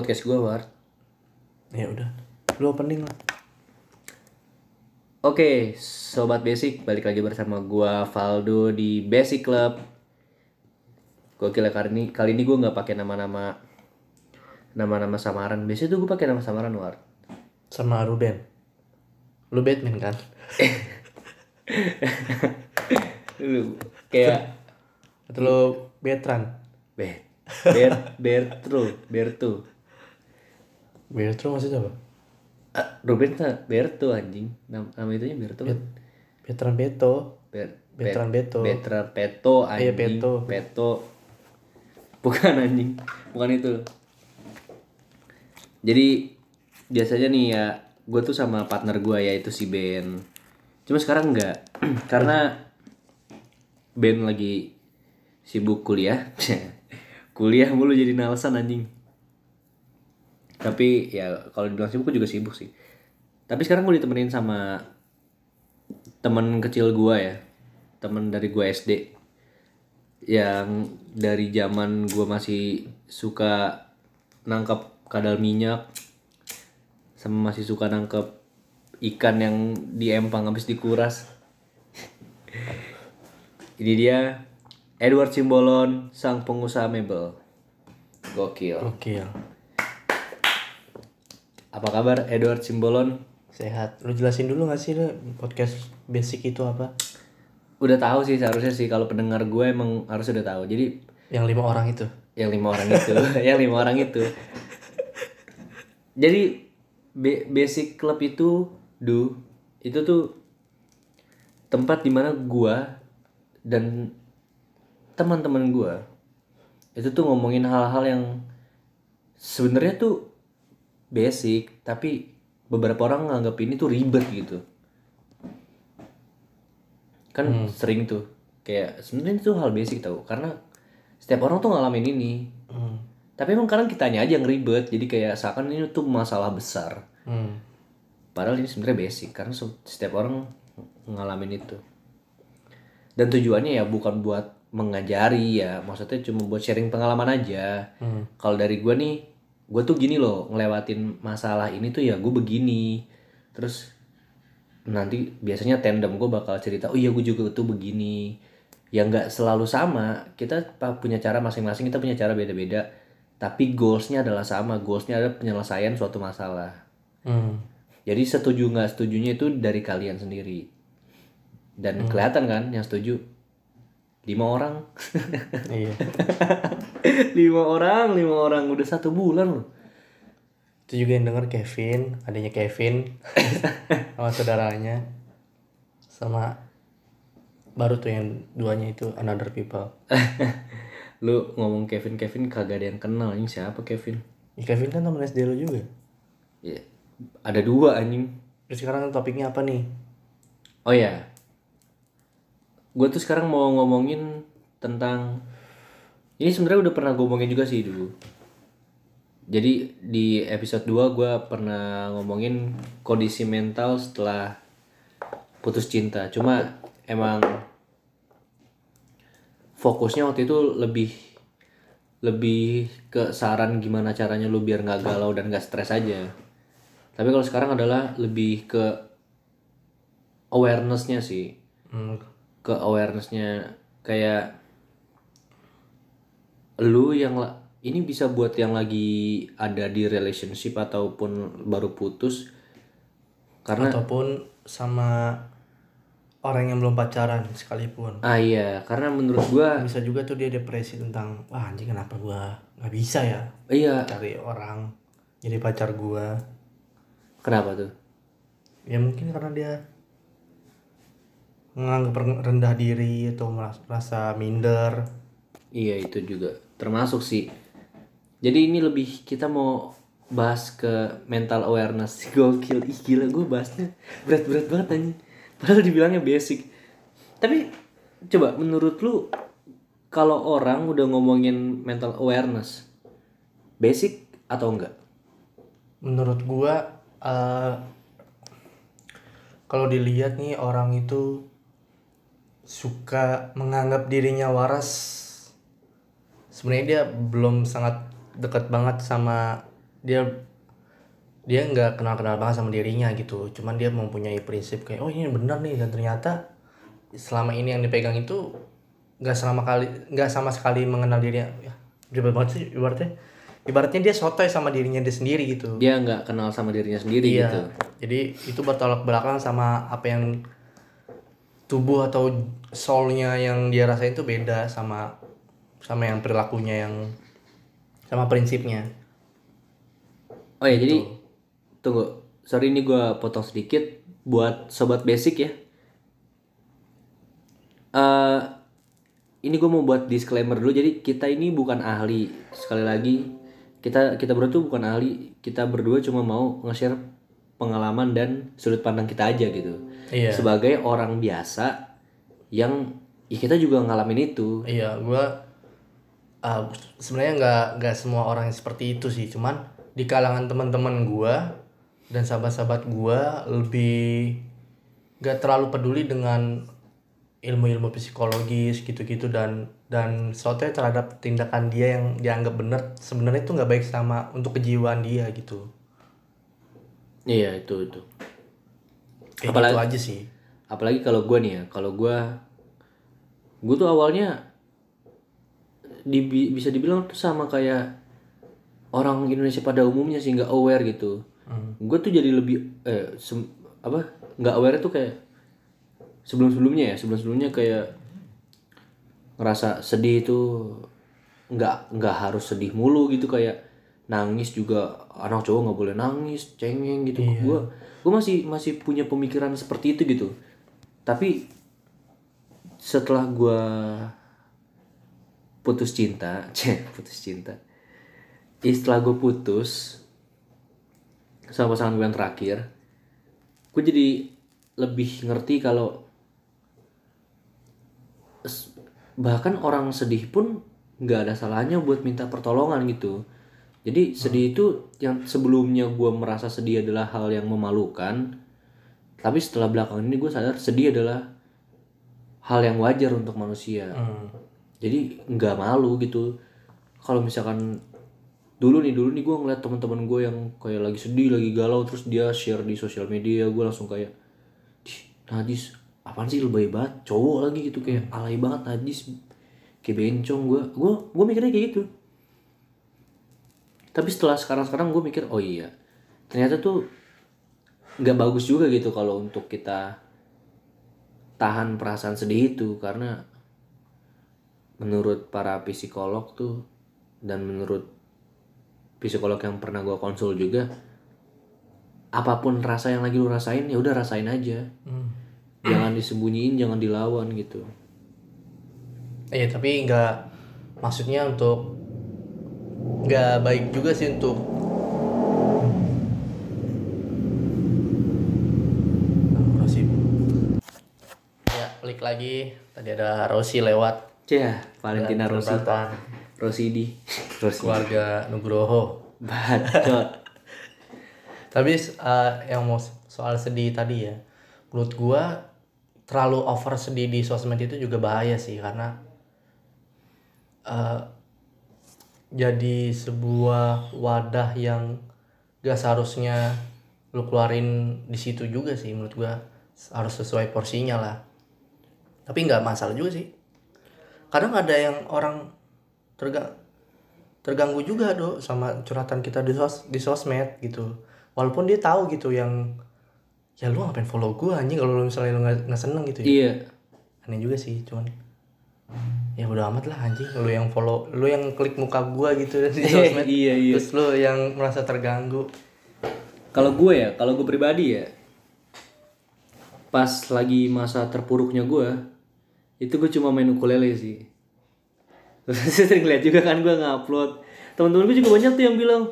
podcast gue Ward. Ya udah. Lu opening lah. Oke, sobat basic balik lagi bersama gua Valdo di Basic Club. Gokil ya kali ini kali ini gue nggak pakai nama-nama nama-nama samaran. Biasanya tuh gue pakai nama samaran Ward. Sama Ruben. Lu Batman kan? Lu kayak Atau lu Betran? Ber Ber Bertru Bertu. Bertro maksudnya apa? Ah, Ruben tuh Bertu anjing. Nama, nama itunya Bertu kan? Betran Beto. Ber, Betran Beto. Betra Peto anjing. Iya, Peto. Peto. Bukan anjing. Bukan itu. Jadi biasanya nih ya gue tuh sama partner gue yaitu si Ben. Cuma sekarang enggak karena Ben lagi sibuk kuliah. kuliah mulu jadi alasan anjing. Tapi ya kalau dibilang sibuk gue juga sibuk sih. Tapi sekarang gue ditemenin sama temen kecil gua ya. Temen dari gua SD yang dari zaman gua masih suka nangkep kadal minyak sama masih suka nangkep ikan yang di empang habis dikuras. Ini dia Edward Simbolon sang pengusaha mebel. Gokil. Oke apa kabar Edward Simbolon Sehat. Lu jelasin dulu gak sih lu podcast basic itu apa? udah tahu sih seharusnya sih kalau pendengar gue emang harus udah tahu jadi Yang lima orang itu. yang lima orang itu yang lima orang itu jadi basic club itu do itu tuh tempat di mana gua dan teman-teman gua itu tuh ngomongin hal-hal yang sebenarnya tuh basic tapi beberapa orang nganggap ini tuh ribet gitu kan sering tuh kayak sebenarnya itu hal basic tau karena setiap orang tuh ngalamin ini Hmm. tapi emang kadang kitanya aja yang ribet jadi kayak seakan ini tuh masalah besar Hmm. padahal ini sebenarnya basic karena se- setiap orang ngalamin itu dan tujuannya ya bukan buat mengajari ya maksudnya cuma buat sharing pengalaman aja Hmm. kalau dari gua nih gue tuh gini loh ngelewatin masalah ini tuh ya gue begini. Terus nanti biasanya tandem gue bakal cerita oh iya gue juga tuh begini. Ya nggak selalu sama kita punya cara masing-masing kita punya cara beda-beda. Tapi goalsnya adalah sama goalsnya adalah penyelesaian suatu masalah. Hmm. jadi setuju nggak setujunya itu dari kalian sendiri. Dan kelihatan kan yang setuju lima orang Iya. lima orang lima orang udah satu bulan loh Itu juga yang denger Kevin, adanya Kevin sama saudaranya. Sama baru tuh yang duanya itu Another People. lu ngomong Kevin Kevin kagak ada yang kenal ini siapa Kevin Ya, Kevin kan temen SD lu juga. ya ada dua anjing Terus sekarang topiknya apa nih? oh ya gue tuh sekarang mau ngomongin tentang ini sebenarnya udah pernah gue ngomongin juga sih dulu. Jadi di episode 2 gue pernah ngomongin kondisi mental setelah putus cinta. Cuma emang fokusnya waktu itu lebih lebih ke saran gimana caranya lu biar nggak galau dan nggak stres aja. Tapi kalau sekarang adalah lebih ke awarenessnya sih. Hmm. Ke awarenessnya kayak lu yang ini bisa buat yang lagi ada di relationship ataupun baru putus karena Ataupun sama orang yang belum pacaran sekalipun. ah iya karena menurut gua Bisa juga tuh dia depresi tentang wah anjing kenapa gua nggak bisa ya iya cari orang jadi pacar gua. kenapa tuh Ya mungkin karena dia menganggap rendah diri atau merasa, minder. Iya itu juga termasuk sih. Jadi ini lebih kita mau bahas ke mental awareness. Gokil ih gila gue bahasnya. Berat-berat banget anjing. Padahal dibilangnya basic. Tapi coba menurut lu kalau orang udah ngomongin mental awareness basic atau enggak? Menurut gua eh, kalau dilihat nih orang itu suka menganggap dirinya waras sebenarnya dia belum sangat dekat banget sama dia dia nggak kenal kenal banget sama dirinya gitu. Cuman dia mempunyai prinsip kayak oh ini benar nih dan ternyata selama ini yang dipegang itu nggak selama kali nggak sama sekali mengenal dirinya. Ya ribet banget sih ibaratnya. Ibaratnya dia sotoy sama dirinya dia sendiri gitu. Dia nggak kenal sama dirinya sendiri iya. gitu. Jadi itu bertolak belakang sama apa yang tubuh atau soulnya yang dia rasain itu beda sama sama yang perilakunya yang sama prinsipnya. Oh ya jadi tunggu sorry ini gua potong sedikit buat sobat basic ya. Eh ini gue mau buat disclaimer dulu jadi kita ini bukan ahli. Sekali lagi kita kita berdua tuh bukan ahli. Kita berdua cuma mau nge-share pengalaman dan sudut pandang kita aja gitu. Iya. Sebagai orang biasa yang ya kita juga ngalamin itu. Iya gua ah, sebenarnya nggak nggak semua orang yang seperti itu sih. Cuman di kalangan teman-teman gua dan sahabat-sahabat gua lebih nggak terlalu peduli dengan ilmu-ilmu psikologis gitu-gitu dan dan soalnya terhadap tindakan dia yang dianggap benar sebenarnya itu nggak baik sama untuk kejiwaan dia gitu iya itu itu. Kayak Apalagi- gitu aja sih. apalagi kalau gue nih ya kalau gue gue tuh awalnya di, bisa dibilang tuh sama kayak orang Indonesia pada umumnya sih nggak aware gitu. Gue tuh jadi lebih eh sem- apa nggak aware tuh kayak sebelum sebelumnya ya sebelum sebelumnya kayak ngerasa sedih itu nggak nggak harus sedih mulu gitu kayak nangis juga. Anak cowok nggak boleh nangis cengeng gitu. Gue gue masih masih punya pemikiran seperti itu gitu. Tapi setelah gue putus cinta ceh putus cinta. Setelah gue putus sama pasangan gue yang terakhir gue jadi lebih ngerti kalau bahkan orang sedih pun nggak ada salahnya buat minta pertolongan gitu jadi sedih itu yang sebelumnya gue merasa sedih adalah hal yang memalukan tapi setelah belakangan ini gue sadar sedih adalah hal yang wajar untuk manusia. Hmm. jadi nggak malu gitu. Kalau misalkan dulu nih dulu nih gue ngeliat teman-teman gue yang kayak lagi sedih lagi galau terus dia share di sosial media gue langsung kayak najis apaan sih lebay banget cowok lagi gitu. Kayak alay banget najis kayak bencong gue gue gue mikirnya kayak gitu tapi setelah sekarang sekarang gue mikir oh iya ternyata tuh nggak bagus juga gitu kalau untuk kita tahan perasaan sedih itu. Karena menurut para psikolog tuh dan menurut psikolog yang pernah gue konsul juga apa pun rasa yang lagi lu rasain ya udah rasain aja. Hmm. jangan disembunyiin jangan dilawan gitu. Iya tapi nggak maksudnya untuk nggak baik juga sih untuk Rosi ya klik lagi. Tadi ada Rosi lewat. Cih, Valentina Jembatan Rosidi Rossi keluarga Nugroho. Bacot. Tapi eh, yang mau soal sedih tadi ya. Menurut gua terlalu over sedih di sosmed itu juga bahaya sih karena eh, jadi sebuah wadah yang gak seharusnya lu keluarin di situ juga sih menurut gua. Harus sesuai porsinya lah. Tapi nggak masalah juga sih. Kadang ada yang orang terga terganggu juga do sama curhatan kita di sos di sosmed gitu. Walaupun dia tahu gitu yang ya lu ngapain follow gua anjing kalau lu misalnya lu nggak seneng gitu ya? Iya. Aneh juga sih cuman ya udah amat lah anjing. Lu yang follow lu yang klik muka gua gitu di sosmed. Iya iya. Terus lu yang merasa terganggu. Kalau gue ya kalau gue pribadi ya pas lagi masa terpuruknya gue itu gue cuma main ukulele sih. Terus saya sering lihat juga kan gue ngupload. Teman-teman gue juga banyak tuh yang bilang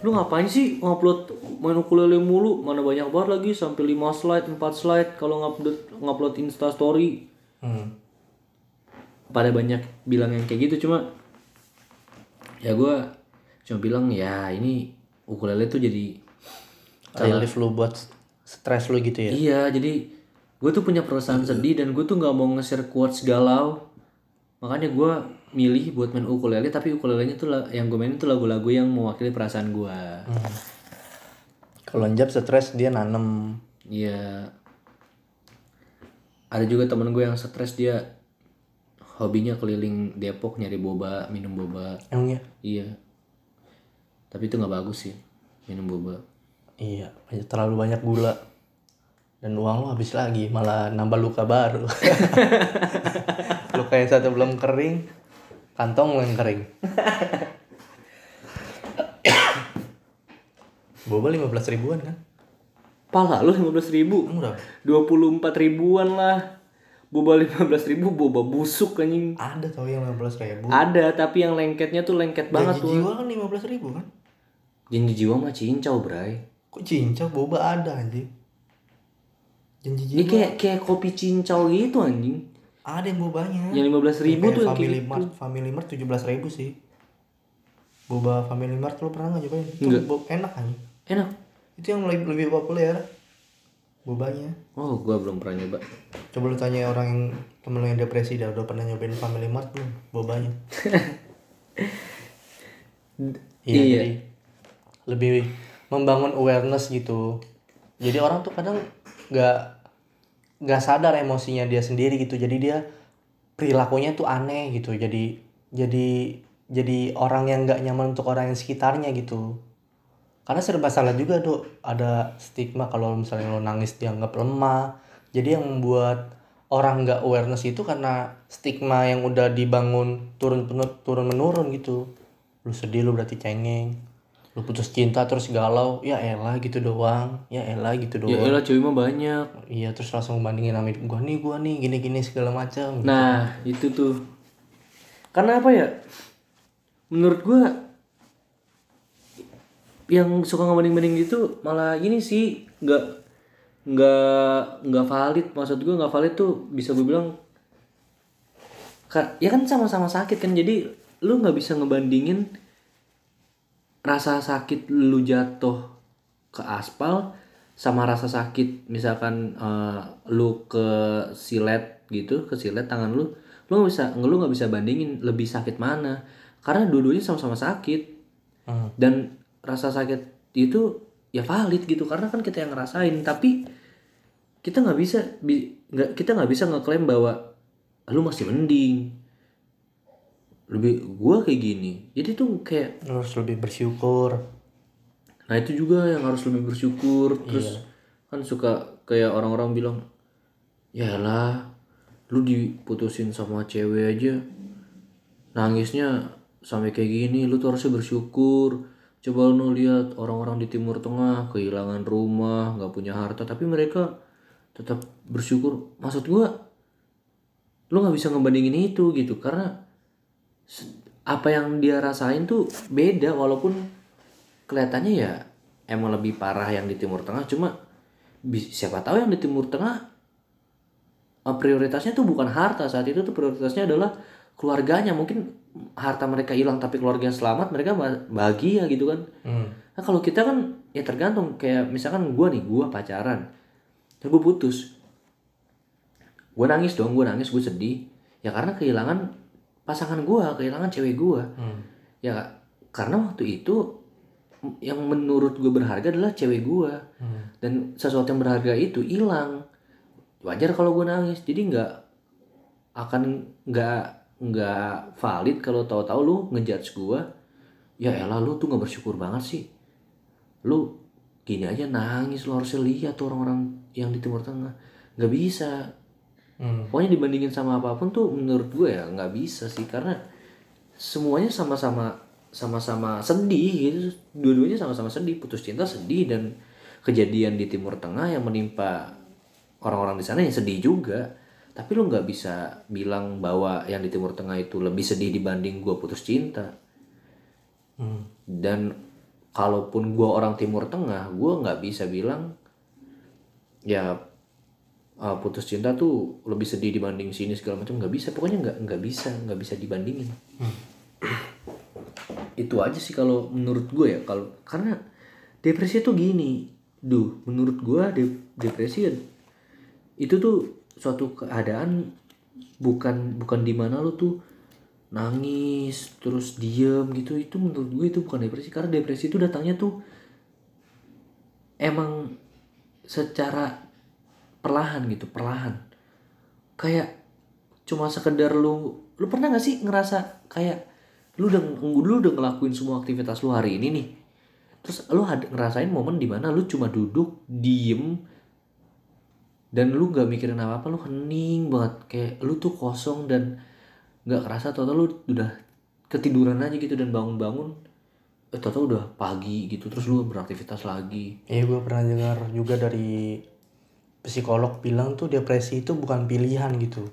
lu ngapain sih ngupload main ukulele mulu? Mana banyak banget lagi sampai 5 slide 4 slide kalau ngupload ngupload insta story. Hmm. Pada banyak bilang yang kayak gitu cuma ya gue cuma bilang ya ini ukulele tuh jadi relief lu buat stres lu gitu ya Iya, jadi gue tuh punya perasaan sedih dan gue tuh nggak mau nge-share quotes galau makanya gue milih buat main ukulele tapi ukulelenya tuh yang gue mainin tuh lagu-lagu yang mewakili perasaan gue Kalau Njab stres dia nanem. Iya. Ada juga temen gue yang stres dia hobinya keliling Depok nyari boba, minum boba. Emang ya? Iya. Tapi itu nggak bagus sih minum boba. Iya, banyak- terlalu banyak gula. Dan uang lo habis lagi, malah nambah luka baru. luka yang satu belum kering, kantong lo yang kering. Boba 15 ribuan kan? Pala lu 15 ribu. Emang berapa? 24 ribuan lah. Boba 15 ribu, boba busuk anjing. Ada tau yang 15 ribu. Ada, tapi yang lengketnya tuh lengket banget Janji tuh. jiwa kan 15 ribu kan? Janji jiwa mah cincau, bray. Kok cincau boba ada anjing? Janji Ini jiwa kayak kayak kopi cincau gitu anjing. ada yang bobanya. Yang 15 ribu Kayak tuh yang Family kayak gitu. Mart, Family Mart 17 ribu sih. Boba Family Mart lo pernah nggak cobain? Itu Enggak. enak kan? Enak. Itu yang lebih, lebih populer. Bobanya. Oh, gua belum pernah nyoba. Coba lu tanya orang yang temen lu yang depresi dah udah pernah nyobain Family Mart belum? Bobanya. Iya, Iya. jadi lebih membangun awareness gitu. Jadi orang tuh kadang nggak nggak sadar emosinya dia sendiri gitu. Jadi dia perilakunya tuh aneh gitu. Jadi jadi jadi orang yang nggak nyaman untuk orang yang sekitarnya gitu. Karena serba salah juga dok. Ada stigma kalau misalnya lo nangis dianggap lemah. Jadi yang membuat orang nggak awareness itu karena stigma yang udah dibangun turun turun menurun gitu lu sedih lu berarti cengeng lu putus cinta terus galau ya elah gitu doang ya elah gitu Ya doang elah cewek mah banyak. iya terus langsung bandingin sama gua nih gua nih gini gini segala macam Nah, itu tuh. Karena apa ya? Menurut gua yang suka ngebanding-banding gitu malah ini sih nggak nggak nggak valid. Maksud gua nggak valid tuh bisa gue bilang ya kan sama-sama sakit kan jadi lu nggak bisa ngebandingin rasa sakit lu jatuh ke aspal sama rasa sakit misalkan eh, lu ke silet gitu ke silet tangan lu lu nggak bisa lu nggak bisa bandingin lebih sakit mana. Karena dua-duanya sama-sama sakit. Hmm. dan rasa sakit itu ya valid gitu karena kan kita yang ngerasain. Tapi kita nggak bisa bi- nggak kita nggak bisa ngeklaim bahwa lu masih mending. Lebih gua kayak gini. Jadi tuh kayak lu harus lebih bersyukur. Nah itu juga yang harus lebih bersyukur. Terus kan suka kayak orang-orang bilang Ya lah Lu diputusin sama cewek aja Nangisnya sampai kayak gini Lu tuh harusnya bersyukur Coba lu lihat orang-orang di Timur Tengah Kehilangan rumah, nggak punya harta Tapi mereka tetap bersyukur. Maksud gua Lu nggak bisa ngebandingin itu gitu Karena apa yang dia rasain tuh beda Walaupun kelihatannya ya emang lebih parah yang di Timur Tengah cuma siapa tahu yang di Timur Tengah eh, prioritasnya tuh bukan harta saat itu tuh prioritasnya adalah keluarganya mungkin harta mereka hilang tapi keluarganya selamat mereka ba- bahagia gitu kan hmm. nah kalau kita kan ya tergantung kayak misalkan gua nih gua pacaran terus gue putus gue nangis dong gue nangis gue sedih ya karena kehilangan pasangan gua kehilangan cewek gua Hmm. ya karena waktu itu yang menurut gue berharga adalah cewek gue Hmm. dan sesuatu yang berharga itu hilang wajar kalau gue nangis jadi nggak akan nggak nggak valid kalau tahu-tahu lu ngejudge gue ya elah lu tuh nggak bersyukur banget sih. Lu gini aja nangis lu harusnya lihat tuh orang-orang yang di Timur Tengah. Nggak bisa. Hmm. pokoknya dibandingin sama apa pun tuh menurut gue ya nggak bisa sih. Karena semuanya sama-sama sama-sama sedih gitu. Dua-duanya sama-sama sedih. Putus cinta sedih dan kejadian di Timur Tengah yang menimpa orang-orang di sana yang sedih juga tapi lu nggak bisa bilang bahwa yang di Timur Tengah itu lebih sedih dibanding gue putus cinta. Hmm. dan kalaupun gue orang Timur Tengah gue nggak bisa bilang ya uh, putus cinta tuh lebih sedih dibanding sini segala macam nggak bisa. Pokoknya nggak nggak bisa nggak bisa dibandingin. Itu aja sih kalau menurut gue ya. Kalau karena depresi tuh gini. Duh menurut gue de- depresi itu tuh suatu keadaan bukan bukan di mana lu tuh nangis terus diem gitu itu menurut gue itu bukan depresi. Karena depresi itu datangnya tuh emang secara perlahan gitu perlahan. Kayak cuma sekedar lu lu pernah gak sih ngerasa kayak lu udah lu udah ngelakuin semua aktivitas lu hari ini nih? Terus lu ngerasain momen di mana lu cuma duduk diem dan lu nggak mikirin apa apa lu hening banget. Kayak lu tuh kosong dan nggak kerasa. Tau lu udah ketiduran aja gitu dan bangun-bangun eh tau udah pagi gitu. Terus lu beraktivitas lagi. Iya gue pernah dengar juga dari psikolog bilang tuh depresi itu bukan pilihan gitu.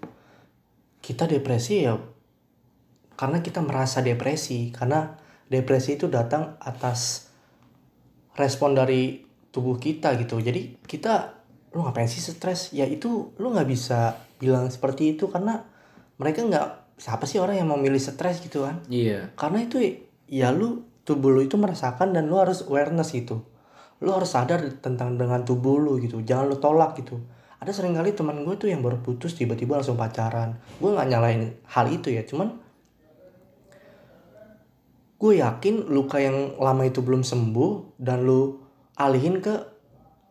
Kita depresi ya karena kita merasa depresi. Karena depresi itu datang atas respon dari tubuh kita gitu. Jadi kita lu ngapain sih stres? Ya itu lu nggak bisa bilang seperti itu karena mereka nggak siapa sih orang yang mau milih stres gitu kan? iya. Karena itu ya lu tubuh lu itu merasakan dan lu harus awareness gitu. Lu harus sadar tentang dengan tubuh lu gitu. Jangan lu tolak gitu. Ada sering kali teman gue tuh yang baru putus tiba-tiba langsung pacaran. Gue nggak nyalain hal itu ya cuman gue yakin luka yang lama itu belum sembuh dan lu alihin ke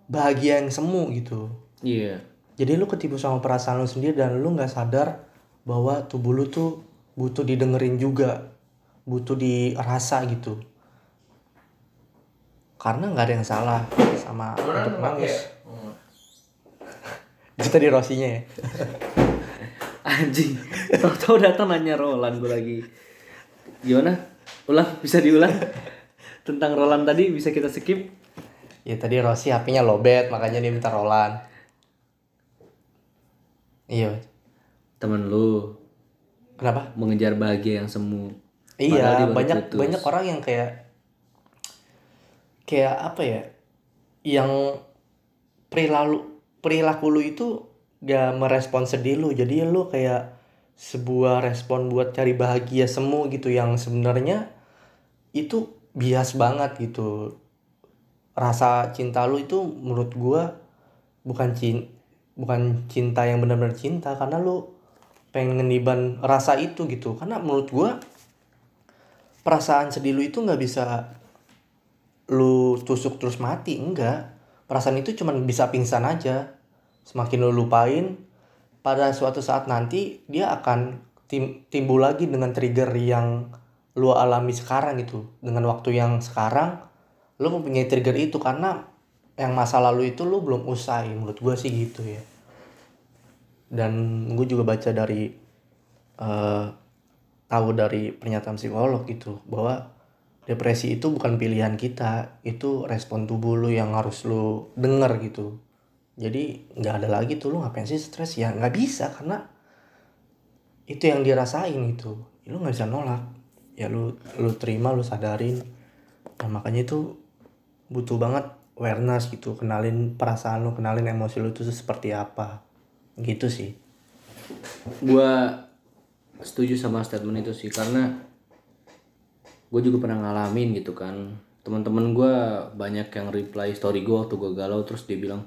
bahagia yang semu gitu. Iya. Jadi lu ketipu sama perasaan lu sendiri dan lu nggak sadar bahwa tubuh lu tuh butuh didengerin juga, butuh dirasa gitu. Karena nggak ada yang salah sama untuk nangis. Itu tadi Rosinya ya. anjing. Tau-tau datang nanya Roland gue lagi. Gimana? Ulang? Bisa diulang? Tentang Roland tadi bisa kita skip Ya tadi Rosi HP-nya lobet makanya dia minta Roland. Iya. temen lu Kenapa? mengejar bahagia yang semu Iya, banyak putus. banyak orang yang kayak kayak apa ya? Yang perilaku perilaku lu itu gak merespon sedih lu. Jadi lu kayak sebuah respon buat cari bahagia semu gitu yang sebenarnya itu bias banget gitu. Rasa cinta lu itu menurut gua bukan cin bukan cinta yang benar-benar cinta karena lu pengen ngeniban rasa itu gitu. Karena menurut gua perasaan sedih lu itu nggak bisa lu tusuk terus mati enggak. Perasaan itu cuman bisa pingsan aja. Semakin lu lupain pada suatu saat nanti dia akan tim- timbul lagi dengan trigger yang lu alami sekarang gitu. Dengan waktu yang sekarang lu mempunyai trigger itu karena yang masa lalu itu lu belum usai menurut gua sih gitu ya. Dan gue juga baca dari eh, tahu dari pernyataan psikolog gitu bahwa depresi itu bukan pilihan kita itu respon tubuh lu yang harus lu denger gitu. Jadi nggak ada lagi tuh lu ngapain sih stres? Ya nggak bisa karena itu yang dirasain gitu lu nggak bisa nolak. Ya lu lu terima lu sadarin. Nah makanya itu butuh banget awareness gitu kenalin perasaan lu kenalin emosi lu itu seperti apa. Gitu sih. Gua setuju sama statement itu sih karena gue juga pernah ngalamin gitu kan. Teman-teman gue banyak yang reply story gue waktu gue galau terus dia bilang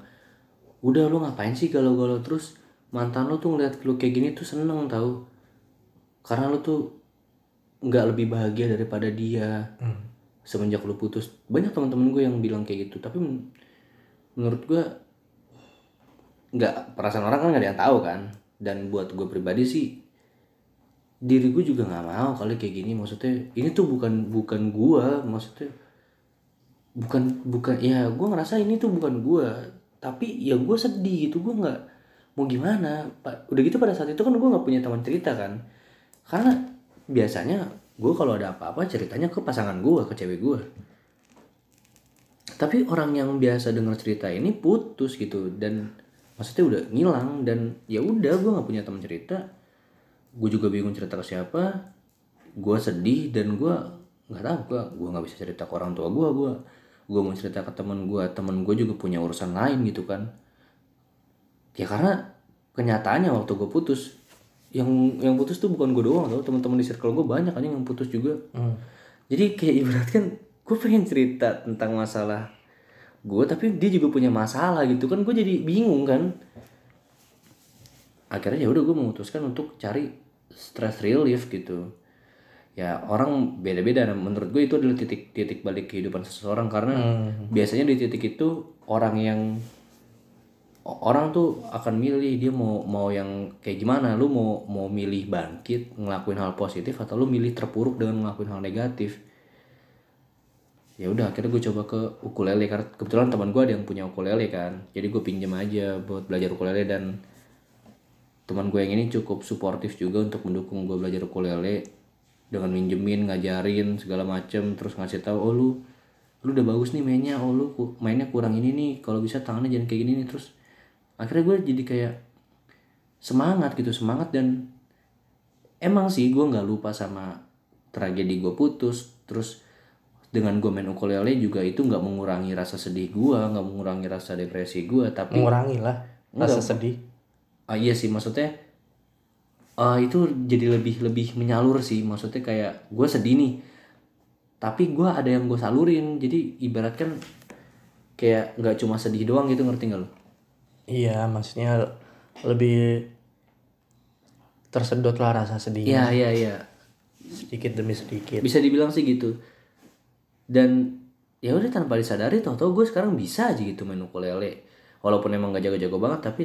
udah lu ngapain sih galau-galau? Terus mantan lu tuh ngeliat lu kayak gini tuh seneng tau. Karena lu tuh nggak lebih bahagia daripada dia semenjak lu putus banyak teman-teman gue yang bilang kayak gitu. Tapi men- menurut gue nggak perasaan orang kan nggak ada yang tahu kan? Dan buat gue pribadi sih diri gue juga nggak mau kali kayak gini. Maksudnya ini tuh bukan bukan gue maksudnya bukan bukan ya gue ngerasa ini tuh bukan gue tapi ya gue sedih gitu gue nggak mau gimana? Pak udah gitu pada saat itu kan gue nggak punya teman cerita kan? Karena biasanya gue kalau ada apa-apa ceritanya ke pasangan gue ke cewek gue tapi orang yang biasa denger cerita ini putus gitu dan maksudnya udah ngilang dan ya udah gue nggak punya teman cerita. Gue juga bingung cerita ke siapa gue sedih dan gue nggak tahu gue gue nggak bisa cerita ke orang tua gue gue gue mau cerita ke temen gue temen gue juga punya urusan lain gitu kan. Ya karena kenyataannya waktu gue putus yang yang putus tuh bukan gue doang tau. Teman-teman di circle gue banyak aja yang putus juga. Hmm. jadi kayak ibaratkan gue pengen cerita tentang masalah gue tapi dia juga punya masalah gitu kan. Gue jadi bingung kan. Akhirnya ya udah gue memutuskan untuk cari stress relief gitu. Ya orang beda-beda. Nah, menurut gue itu adalah titik titik balik kehidupan seseorang. Karena Hmm. biasanya di titik itu orang yang orang tuh akan milih dia mau mau yang kayak gimana. Lu mau mau milih bangkit ngelakuin hal positif atau lu milih terpuruk dengan ngelakuin hal negatif? Ya udah akhirnya gue coba ke ukulele karena kebetulan teman gue ada yang punya ukulele kan. Jadi gue pinjam aja buat belajar ukulele dan teman gue yang ini cukup suportif juga untuk mendukung gue belajar ukulele. Dengan minjemin ngajarin segala macem terus ngasih tahu oh lu lu udah bagus nih mainnya. Oh lu mainnya kurang ini nih. Kalau bisa tangannya jangan kayak gini nih. Terus akhirnya gue jadi kayak semangat gitu semangat dan emang sih gue nggak lupa sama tragedi gue putus. Terus dengan gue main ukulele juga itu nggak mengurangi rasa sedih gue nggak mengurangi rasa depresi gue tapi mengurangi lah rasa sedih. Ah iya sih maksudnya ah itu jadi lebih lebih menyalur sih. Maksudnya kayak gue sedih nih tapi gue ada yang gue salurin. Jadi ibarat kan kayak nggak cuma sedih doang gitu ngerti nggak lo iya maksudnya lebih tersedot lah rasa sedih iya iya iya. Sedikit demi sedikit. Bisa dibilang sih gitu. Dan ya udah tanpa disadari tau tau gue sekarang bisa aja gitu main ukulele. Walaupun emang gak jago-jago banget tapi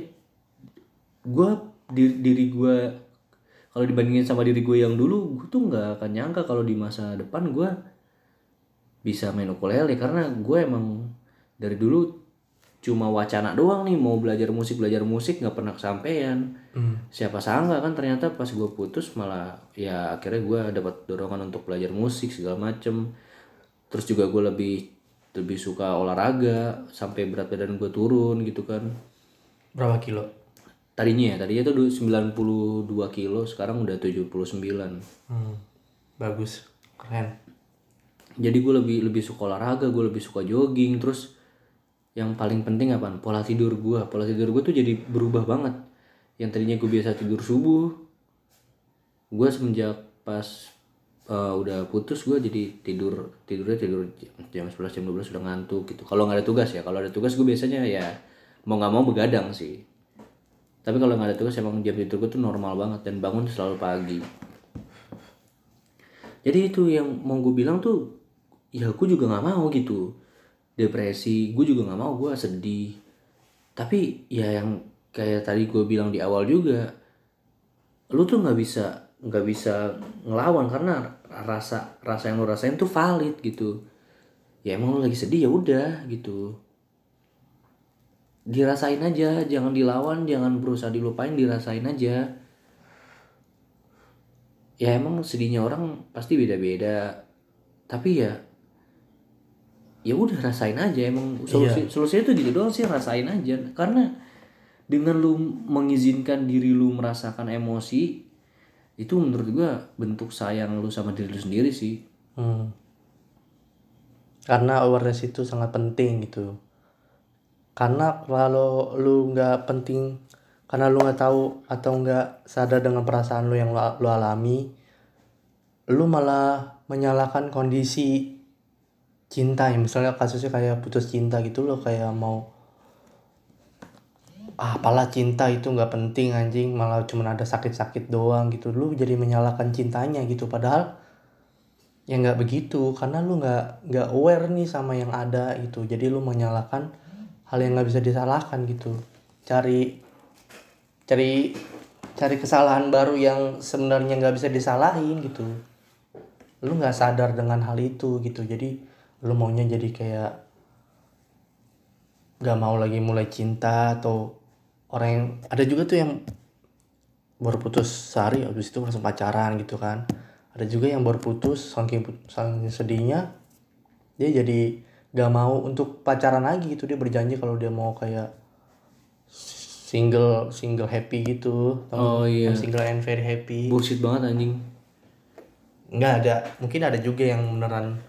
gue diri, diri gue kalau dibandingin sama diri gue yang dulu gue tuh nggak akan nyangka kalau di masa depan gue bisa main ukulele. Karena gue emang dari dulu cuma wacana doang nih mau belajar musik belajar musik nggak pernah kesampaian. Hmm. siapa sangka kan ternyata pas gue putus malah ya akhirnya gue dapat dorongan untuk belajar musik segala macem. Terus juga gue lebih lebih suka olahraga sampai berat badan gue turun gitu kan. Berapa kilo? Tadinya ya tadinya tuh du- 92 kilo sekarang udah 79 hmm. bagus keren. Jadi gue lebih lebih suka olahraga gue lebih suka jogging terus yang paling penting apa pola tidur gue pola tidur gue tuh jadi berubah banget. Yang tadinya gue biasa tidur subuh gue semenjak pas uh, udah putus gue jadi tidur tidurnya tidur jam 11 jam 12 udah ngantuk gitu. Kalau nggak ada tugas ya. Kalau ada tugas gue biasanya ya mau nggak mau begadang sih. Tapi kalau nggak ada tugas emang jam tidur gue tuh normal banget dan bangun selalu pagi. Jadi itu yang mau gue bilang tuh ya gue juga nggak mau gitu depresi gue juga nggak mau gue sedih. Tapi ya yang kayak tadi gue bilang di awal juga lu tuh nggak bisa nggak bisa ngelawan karena rasa rasa yang lu rasain tuh valid gitu. Ya emang lu lagi sedih ya udah gitu. Dirasain aja jangan dilawan jangan berusaha dilupain dirasain aja. Ya emang sedihnya orang pasti beda-beda. Tapi ya ya udah rasain aja emang solusi solusinya tuh gitu doang sih rasain aja karena dengan lu mengizinkan diri lu merasakan emosi itu menurut gua bentuk sayang lu sama diri lu sendiri sih Hmm. Karena awareness itu sangat penting gitu. Karena kalau lu nggak penting, karena lu nggak tahu atau nggak sadar dengan perasaan lu yang lu, lu alami, lu malah menyalahkan kondisi cinta ya. Misalnya kasusnya kayak putus cinta gitu lo kayak mau ah, apalah cinta itu nggak penting anjing malah cuma ada sakit-sakit doang gitu. Lu jadi menyalahkan cintanya gitu. Padahal ya nggak begitu karena lu nggak nggak aware nih sama yang ada gitu. Jadi lu menyalahkan hal yang nggak bisa disalahkan gitu. Cari cari cari kesalahan baru yang sebenarnya nggak bisa disalahin gitu. Lu nggak sadar dengan hal itu gitu. Jadi lu maunya jadi kayak nggak mau lagi mulai cinta atau orang yang ada juga tuh yang baru putus sehari habis itu langsung pacaran gitu kan. Ada juga yang baru putus saking saking sedihnya dia jadi gak mau untuk pacaran lagi gitu. Dia berjanji kalau dia mau kayak single single happy gitu. Oh, iya. Single and very happy. Bullshit banget anjing. Nggak ada mungkin ada juga yang beneran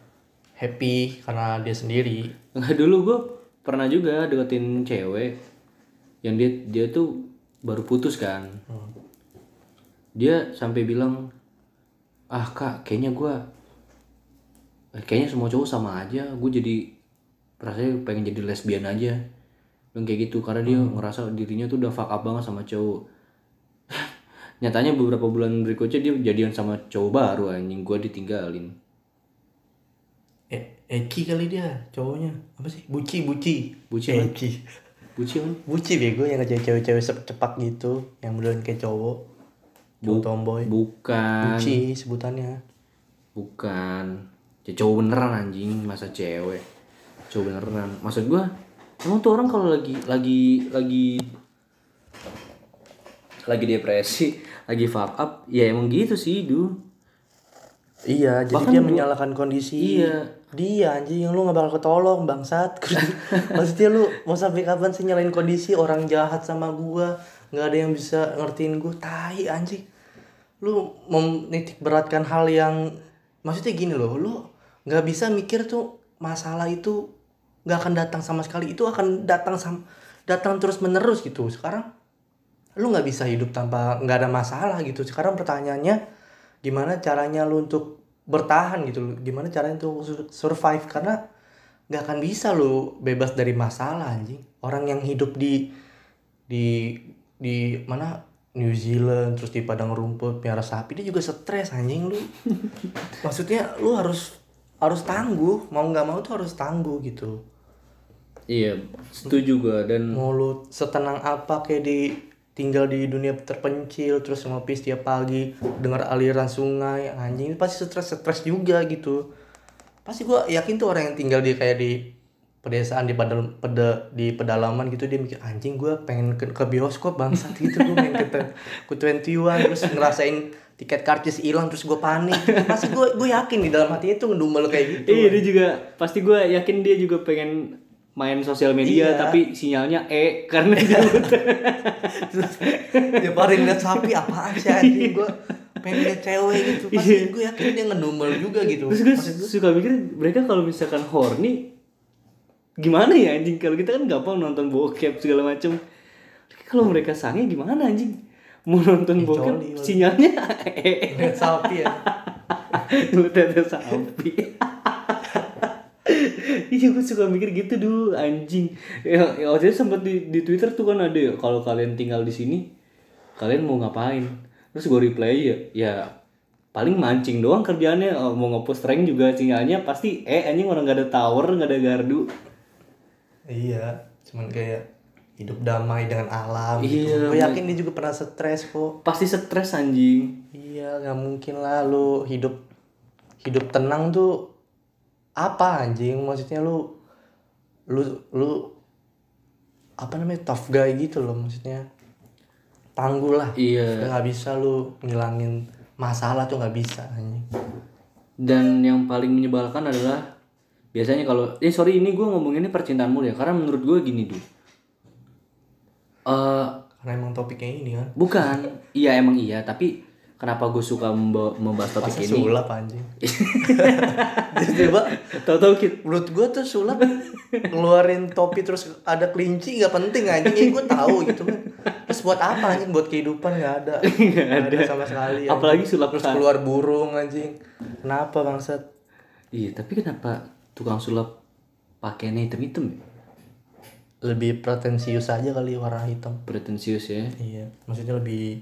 happy karena dia sendiri Nggak dulu gue pernah juga deketin cewek yang dia dia tuh baru putus kan. Dia sampai bilang, ah kak, kayaknya gue, kayaknya semua cowok sama aja. Gue jadi rasanya pengen jadi lesbian aja. Dan kayak gitu karena dia ngerasa dirinya tuh udah fuck up banget sama cowok. nyatanya beberapa bulan berikutnya dia jadian sama cowok baru anjing gue ditinggalin eh Eki kali dia cowoknya. Apa sih? Buci buci. Buci apa? Eki. Bucin kan buci bego yang ngejek cewek-cewek cepak gitu yang beneran kayak cowok. Cowok tomboy. bukan. Buci sebutannya. Bukan. Ya, cowok beneran anjing masa cewek. Cowok beneran. Maksud gue emang tuh orang kalau lagi lagi lagi lagi depresi lagi fuck up ya emang gitu sih du iya jadi Bahkan dia gua- menyalahkan kondisi Iya. Dia anjing lu gak bakal ketolong bangsat. Maksudnya lu mau sampai kapan sih nyalain kondisi orang jahat sama gua? Nggak ada yang bisa ngertiin gua. Tai anjing. Lu menitik beratkan hal yang maksudnya gini loh lu nggak bisa mikir tuh masalah itu nggak akan datang sama sekali. Itu akan datang sam datang terus menerus gitu. Sekarang lu nggak bisa hidup tanpa nggak ada masalah gitu. Sekarang pertanyaannya gimana caranya lu untuk bertahan gitu loh. Gimana caranya sur- survive? Karena nggak akan bisa lu bebas dari masalah anjing. Orang yang hidup di di di mana? New Zealand terus di padang rumput piara sapi dia juga stres anjing lu. Maksudnya lu harus harus tangguh. Mau nggak mau tuh harus tangguh gitu. Iya setuju gue dan mau lu setenang apa kayak di tinggal di dunia terpencil terus ngopi setiap pagi dengar aliran sungai anjing pasti stres stres juga gitu. Pasti gua yakin tuh orang yang tinggal di kayak di pedesaan di padal peda, di pedalaman gitu dia mikir anjing gua pengen ke, ke bioskop bangsat gitu gua main ke ke 21 terus ngerasain tiket karcis hilang terus gua panik. Pasti gua gue yakin di dalam hatinya tuh ngedumel kayak gitu iya dia juga pasti gue yakin dia juga pengen main sosial media Iya. tapi sinyalnya E karena dia dia paling liat sapi apaan sih anjing gue pengen liat cewek gitu pasti Iya. gue yakin dia ngedumel juga gitu Terus gue suka mikir mereka kalau misalkan horny gimana ya anjing kalau kita kan gampang nonton bokep segala macem. Kalau mereka sange gimana anjing? Mau nonton Ih, bokep coli, sinyalnya eh liat sapi ya lu ada sapi. Iya gue suka mikir gitu dulu anjing. Ya, ya waktu itu sempat di, di Twitter tuh kan ada ya kalau kalian tinggal di sini kalian mau ngapain? Terus gue reply ya ya paling mancing doang kerjaannya Oh, mau ngepost rank juga sinyalnya pasti eh anjing orang gak ada tower nggak ada gardu iya cuman kayak hidup damai dengan alam Iya, gitu. gue yakin dia juga pernah stres kok pasti stres anjing iya nggak mungkin lah lu hidup hidup tenang tuh apa anjing? Maksudnya lu lu lu apa namanya tough guy gitu loh maksudnya. Tangguh lah. Iya. Nggak bisa lu ngilangin masalah tuh nggak bisa anjing. Dan yang paling menyebalkan adalah biasanya kalau eh sorry ini gue ngomong ini percintaan mulu ya karena menurut gue gini dulu eh karena emang topiknya ini kan? Bukan. Iya emang iya tapi kenapa gue suka memba- membahas topik masa ini? sulap anjing? Tiba tahu-tahu kita menurut gua tuh sulap ngeluarin topi terus ada kelinci nggak penting anjing. Ya gue tahu gitu kan terus buat apa anjing? Buat kehidupan nggak ada. Nggak Nggak ada. sama sekali anjing. Apalagi sulap terus kan. keluar burung anjing. Kenapa bangsat? Iya tapi kenapa tukang sulap pakainya hitam-hitam ya? Lebih pretensius aja kali warna hitam. Pretensius ya. Iya maksudnya lebih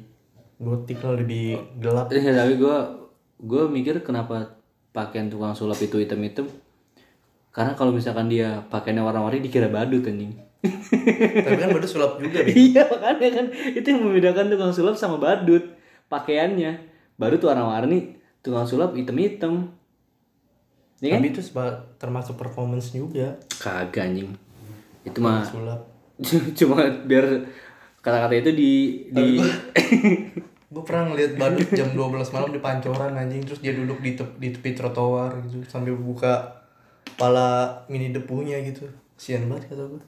gotik lah lebih gelap. Eh, tapi gue gue mikir kenapa pakaian tukang sulap itu hitam-hitam? Karena kalau misalkan dia pakaiannya warna-warni dikira badut anjing. Tapi kan baru sulap juga deh iya makanya kan. Itu yang membedakan tukang sulap sama badut pakaiannya. Badut warna-warni tukang sulap hitam-hitam. Ya kan? Tapi itu termasuk performance juga. Kagak anjing. Itu mah sulap. cuma biar kata-kata itu di di gue pernah ngeliat badut jam 12 malam di pancoran anjing. Terus dia duduk di, tep- di tepi trotoar gitu sambil buka kepala mini depunya gitu. Sian banget kata gue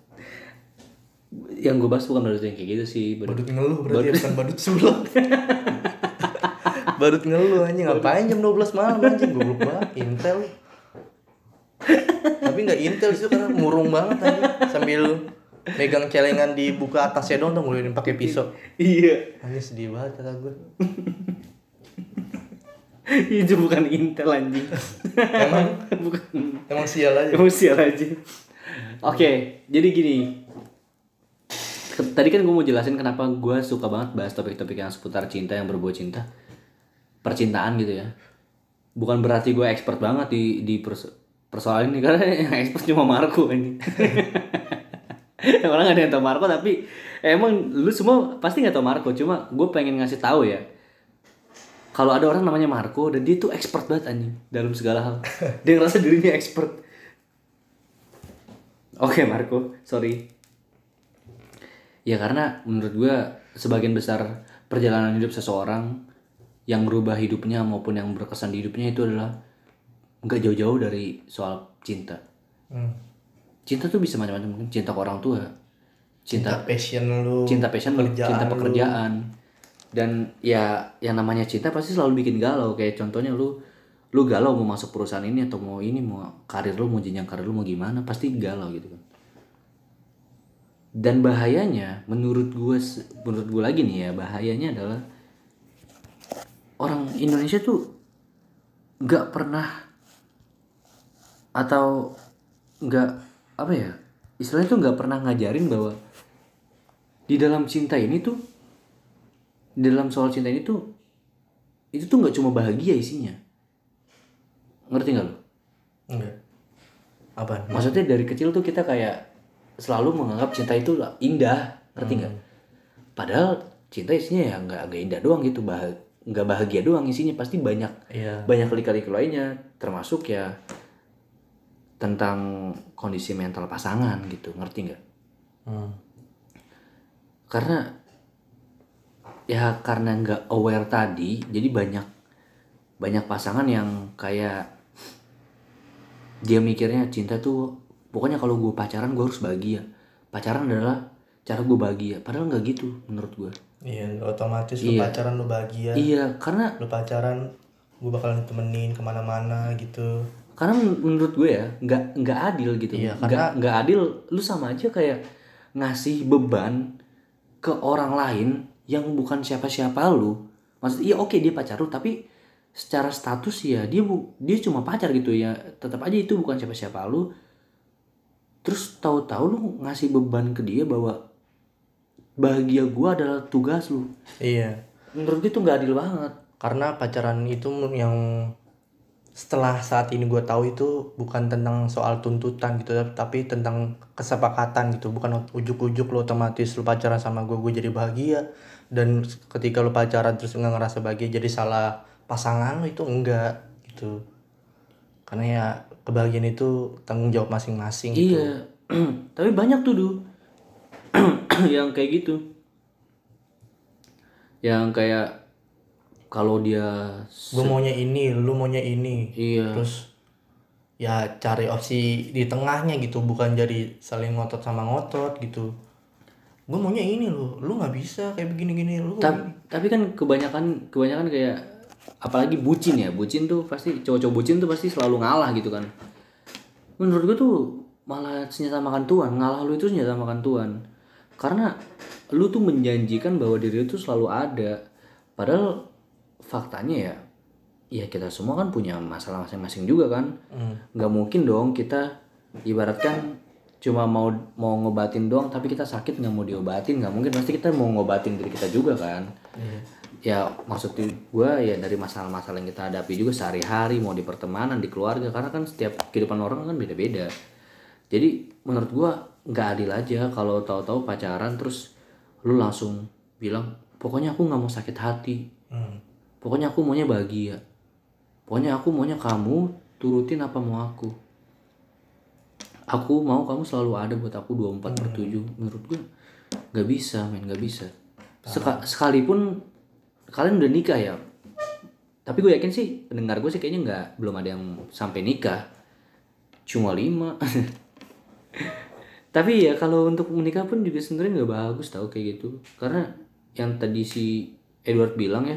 yang gue bahas bukan badut yang kayak gitu sih badut. Badut ngeluh berarti ya, bukan badut sulap badut ngeluh anjing. Ngapain jam 12 malam anjing? Goblok banget intel. Tapi nggak intel sih karena murung banget anjing. Sambil megang celengan dibuka atasnya dong tuh mulai pakai pisau. Iya. Anjing sedih banget kata gue itu bukan intel anjing. Emang? Bukan. Emang sial aja. Emang sial aja. Oke, jadi gini. tadi kan gue mau jelasin kenapa gue suka banget bahas topik-topik yang seputar cinta yang berbau cinta. Percintaan gitu ya. Bukan berarti gue expert banget di di perso- persoalan ini karena yang expert cuma Marco ini orang ada yang tau Marco tapi emang lu semua pasti nggak tau Marco cuma gue pengen ngasih tahu ya. Kalau ada orang namanya Marco dan dia tuh expert banget anjing dalam segala hal. Dia ngerasa dirinya expert. Oke Marco sorry. Ya karena menurut gue sebagian besar perjalanan hidup seseorang yang merubah hidupnya maupun yang berkesan di hidupnya itu adalah nggak jauh-jauh dari soal cinta. Hmm. Cinta tuh bisa macam-macam mungkin cinta ke orang tua cinta Cinta passion lu. cinta passion lu, pekerjaan cinta lu. pekerjaan dan ya yang namanya cinta pasti selalu bikin galau kayak contohnya lu lu galau mau masuk perusahaan ini atau mau ini mau karir lu mau jenjang karir lu mau gimana pasti galau gitu kan dan bahayanya menurut gue menurut gue lagi nih ya bahayanya adalah orang Indonesia tuh nggak pernah atau nggak apa ya istilahnya tuh nggak pernah ngajarin bahwa di dalam cinta ini tuh di dalam soal cinta ini tuh itu tuh nggak cuma bahagia isinya ngerti nggak lo Enggak. Apa? maksudnya dari kecil tuh kita kayak selalu menganggap cinta itu indah ngerti nggak padahal cinta isinya ya nggak nggak indah doang gitu bah nggak bahagia doang isinya pasti banyak Iya. banyak lika-liku lainnya termasuk ya tentang kondisi mental pasangan gitu ngerti nggak Hmm. karena ya karena nggak aware tadi jadi banyak banyak pasangan yang kayak dia mikirnya cinta tuh pokoknya kalau gue pacaran gue harus bahagia pacaran adalah cara gue bahagia padahal nggak gitu menurut gue Iya, otomatis lu Iya. pacaran lu bahagia. iya karena Lu pacaran gue bakalan temenin ke mana-mana gitu. Karena men- menurut gue ya nggak nggak adil gitu. Iya, nggak karena- nggak adil lu sama aja kayak ngasih beban ke orang lain yang bukan siapa-siapa lu. Maksudnya iya oke dia pacar lu tapi secara status ya dia bu dia cuma pacar gitu ya. Tetap aja itu bukan siapa-siapa lu. Terus tahu-tahu lu ngasih beban ke dia bahwa bahagia gua adalah tugas lu. Iya. menurut gue itu nggak adil banget. Karena pacaran itu yang setelah saat ini gue tahu itu bukan tentang soal tuntutan gitu tapi tentang kesepakatan gitu. Bukan ujuk-ujuk lo otomatis lu pacaran sama gue gue jadi bahagia. Dan ketika lu pacaran terus nggak ngerasa bahagia jadi salah pasangan lo itu enggak gitu. Karena ya kebahagiaan itu tanggung jawab masing-masing gitu. Iya, tapi banyak tuh du. Yang kayak gitu, yang kayak kalau dia gue maunya ini lu maunya ini. Iya. Terus ya cari opsi di tengahnya gitu bukan jadi saling ngotot sama ngotot gitu. Gue maunya ini lu lu nggak bisa kayak begini gini lu tapi tapi kan kebanyakan kebanyakan kayak apalagi bucin ya bucin tuh pasti cowok-cowok bucin tuh pasti selalu ngalah gitu kan. Menurut gue tuh malah senjata makan tuan ngalah lu itu senjata makan tuan karena lu tuh menjanjikan bahwa diri lu tuh selalu ada. Padahal faktanya ya ya kita semua kan punya masalah masing-masing juga kan Hmm. nggak mungkin dong kita ibaratkan cuma mau mau ngobatin doang tapi kita sakit nggak mau diobatin nggak mungkin pasti kita mau ngobatin diri kita juga kan Iya. ya maksud gue ya dari masalah-masalah yang kita hadapi juga sehari-hari mau di pertemanan di keluarga karena kan setiap kehidupan orang kan beda-beda jadi menurut gue nggak adil aja kalau tahu-tahu pacaran terus lu langsung bilang pokoknya aku nggak mau sakit hati Hmm. Pokoknya aku maunya bahagia. Pokoknya aku maunya kamu turutin apa mau aku. Aku mau kamu selalu ada buat aku 24 per 7 menurut gue nggak bisa men nggak bisa. Seka- sekalipun kalian udah nikah ya tapi gue yakin sih pendengar gue sih kayaknya nggak belum ada yang sampai nikah. Cuma lima. Tapi ya kalau untuk menikah pun juga sebenarnya nggak bagus tau kayak gitu. Karena yang tadi si Edward bilang ya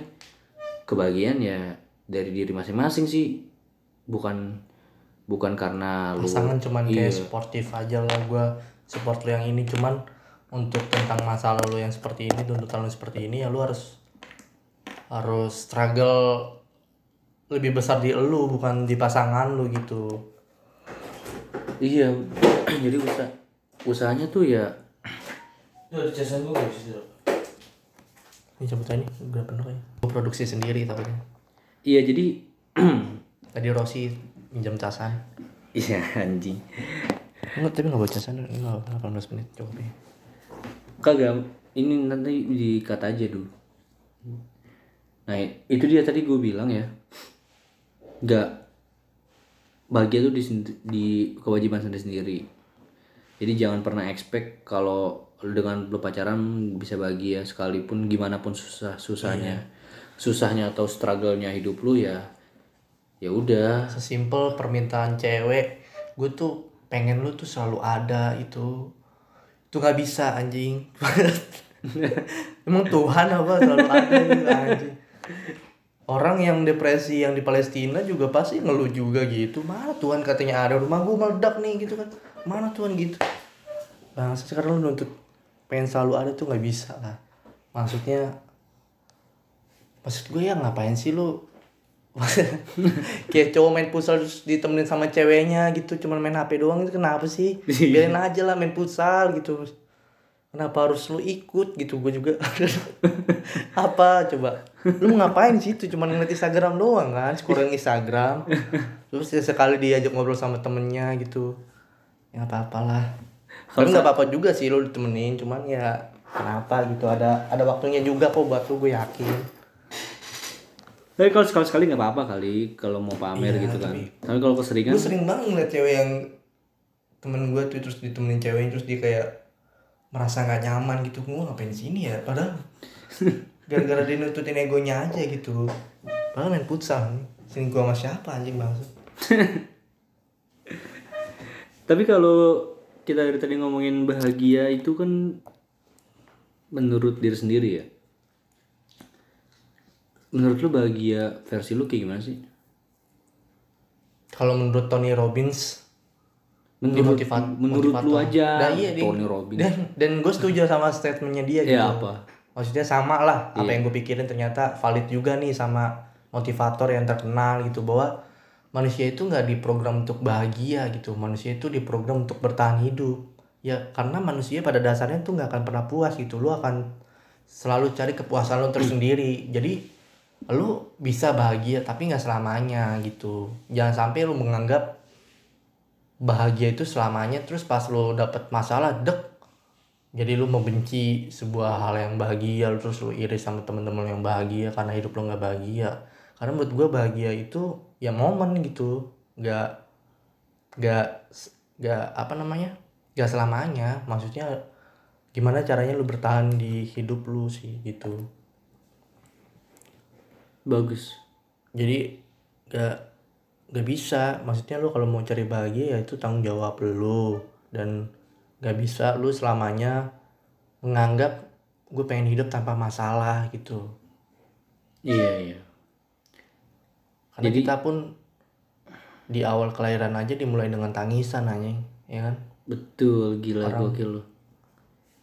kebahagiaan ya dari diri masing-masing sih bukan bukan karena lu pasangan cuman Iya. kayak sportif aja lah gue support lu yang ini cuman untuk tentang masalah lu yang seperti ini tuntutan lu seperti ini ya lu harus harus struggle lebih besar di lu bukan di pasangan lu gitu Iya, jadi usaha usahanya tuh ya di casan gue gak bisa. Ini cabut aja nih, udah penuh ya. Gue produksi sendiri tapi iya jadi tadi Rossi minjam casan. iya anjing Enggak, tapi nggak bawa casan, nggak 18 menit cukup ya. kagak ini nanti dikat aja dulu nah itu dia tadi gue bilang ya nggak bahagia tuh di, di kewajiban sendiri sendiri jadi jangan pernah expect kalau dengan lu pacaran bisa bahagia sekalipun gimana pun susah susahnya susahnya atau struggle-nya hidup lu ya ya udah Sesimpel permintaan cewek, gue tuh pengen lu tuh selalu ada itu. Itu nggak bisa anjing. Emang Tuhan apa selalu ada anjing. Orang yang depresi yang di Palestina juga pasti ngeluh juga gitu. Mana Tuhan katanya ada rumah gue meledak nih gitu kan. Mana Tuhan gitu. Nah sekarang lu nuntut pengen selalu ada tuh nggak bisa lah. Maksudnya maksud gue ya ngapain sih lu? Kayak cowok main futsal terus ditemenin sama ceweknya gitu cuman main HP doang itu kenapa sih? Biarin aja lah main futsal gitu. Kenapa harus lu ikut gitu? Gue juga apa coba? Lu ngapain sih itu cuman ngeliat Instagram doang kan scrolling Instagram. Terus ya sekali diajak ngobrol sama temennya gitu. Ya apa apalah tapi nggak apa-apa juga sih lu ditemenin cuman ya kenapa gitu ada ada waktunya juga kok buat lu gue yakin. Tapi kalau sekali sekali nggak apa apa kali kalau mau pamer Iya, gitu kan. tapi- tapi kalau keseringan gue sering banget ngeliat cewek yang temen gue tuh terus ditemenin cewek terus dia kayak merasa nggak nyaman gitu. Gue ngapain sini ya? Padahal gara-gara dia nututin egonya aja gitu. Padahal main futsal. Nih sini gue sama siapa anjing bangsa Tapi kalau kita dari tadi ngomongin bahagia itu kan menurut diri sendiri ya. Menurut lu bahagia versi lu kayak gimana sih? kalau menurut Tony Robbins Menurut motivat- menurut lu aja Nah, iya, Tony Robbins. dan dan gue setuju sama statementnya dia gitu Ya apa? maksudnya sama lah apa yang gue pikirin ternyata valid juga nih sama motivator yang terkenal gitu bahwa manusia itu nggak diprogram untuk bahagia gitu. Manusia itu diprogram untuk bertahan hidup. Ya karena manusia pada dasarnya tuh nggak akan pernah puas gitu. Lu akan selalu cari kepuasan lu tersendiri. Jadi lu bisa bahagia tapi nggak selamanya gitu. Jangan sampai lu menganggap bahagia itu selamanya terus pas lu dapet masalah dek jadi lu membenci sebuah hal yang bahagia terus lu iri sama temen-temen yang bahagia karena hidup lu nggak bahagia. Karena menurut gua bahagia itu ya momen gitu. Nggak nggak nggak apa namanya nggak selamanya. Maksudnya gimana caranya lu bertahan di hidup lu sih gitu. Bagus. jadi gak gak bisa. Maksudnya lu kalau mau cari bahagia ya itu tanggung jawab lu. Dan gak bisa lu selamanya menganggap gue pengen hidup tanpa masalah gitu. Iya, iya. Karena Jadi- kita pun di awal kelahiran aja dimulai dengan tangisan anjing. Ya kan? Betul, gila Orang- gokil lu.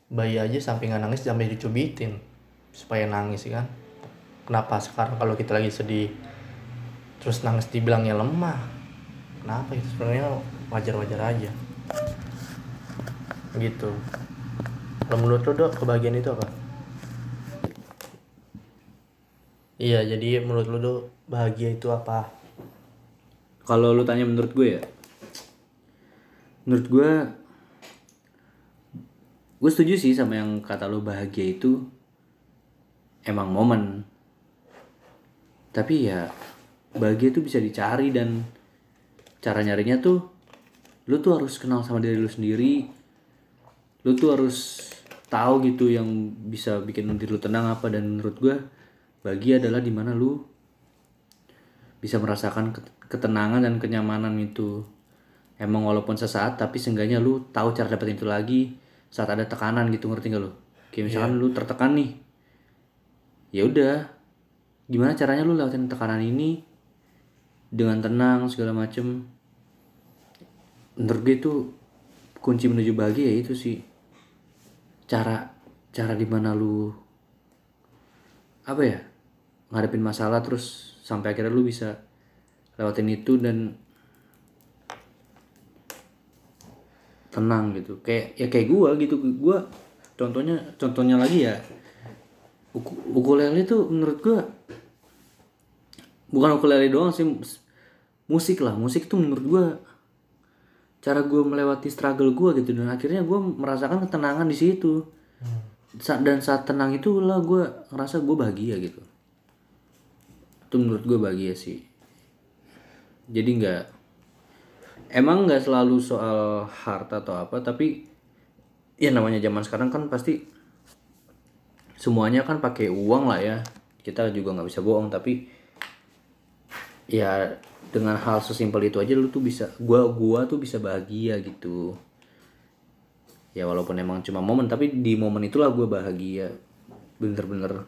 bayi aja sampai nggak nangis sampai dicubitin supaya nangis ya kan? Kenapa sekarang kalau kita lagi sedih terus nangis dibilangnya lemah? Kenapa itu? Sebenarnya wajar-wajar aja. Gitu. Kalau menurut lo dok kebahagiaan itu apa? Iya jadi menurut lo dok bahagia itu apa Kalau lu tanya menurut gue ya, menurut gue, gue setuju sih sama yang kata lu bahagia itu emang momen. Tapi ya bahagia itu bisa dicari dan cara nyarinya tuh, lu tuh harus kenal sama diri lu sendiri. Lu tuh harus tahu gitu yang bisa bikin diri lu tenang apa dan menurut gue bahagia adalah di mana lu bisa merasakan ket- ketenangan dan kenyamanan itu. Emang walaupun sesaat tapi seenggaknya lu tahu cara dapetin itu lagi saat ada tekanan gitu ngerti gak lu? Kayak misalkan lu tertekan nih. Ya udah gimana caranya lu lewatin tekanan ini dengan tenang segala macem? Menurut gue itu kunci menuju bahagia ya itu sih. Cara cara di mana lu apa ya ngadepin masalah terus sampai akhirnya lu bisa lewatin itu dan tenang gitu. Kayak ya kayak gua gitu. Gua contohnya contohnya lagi ya. Uku- ukulele tuh menurut gua bukan ukulele doang sih mus- musik lah. Musik tuh menurut gua cara gua melewati struggle gua gitu. Dan akhirnya gua merasakan ketenangan di situ. Sa- dan saat tenang itu lah gua ngerasa gua bahagia gitu itu menurut gua bahagia sih. Jadi nggak emang nggak selalu soal harta atau apa tapi ya namanya zaman sekarang kan pasti semuanya kan pakai uang lah ya. Kita juga nggak bisa bohong tapi ya dengan hal sesimpel itu aja lu tuh bisa gua gua tuh bisa bahagia gitu. Ya walaupun emang cuma momen tapi di momen itulah gua bahagia. Bener-bener.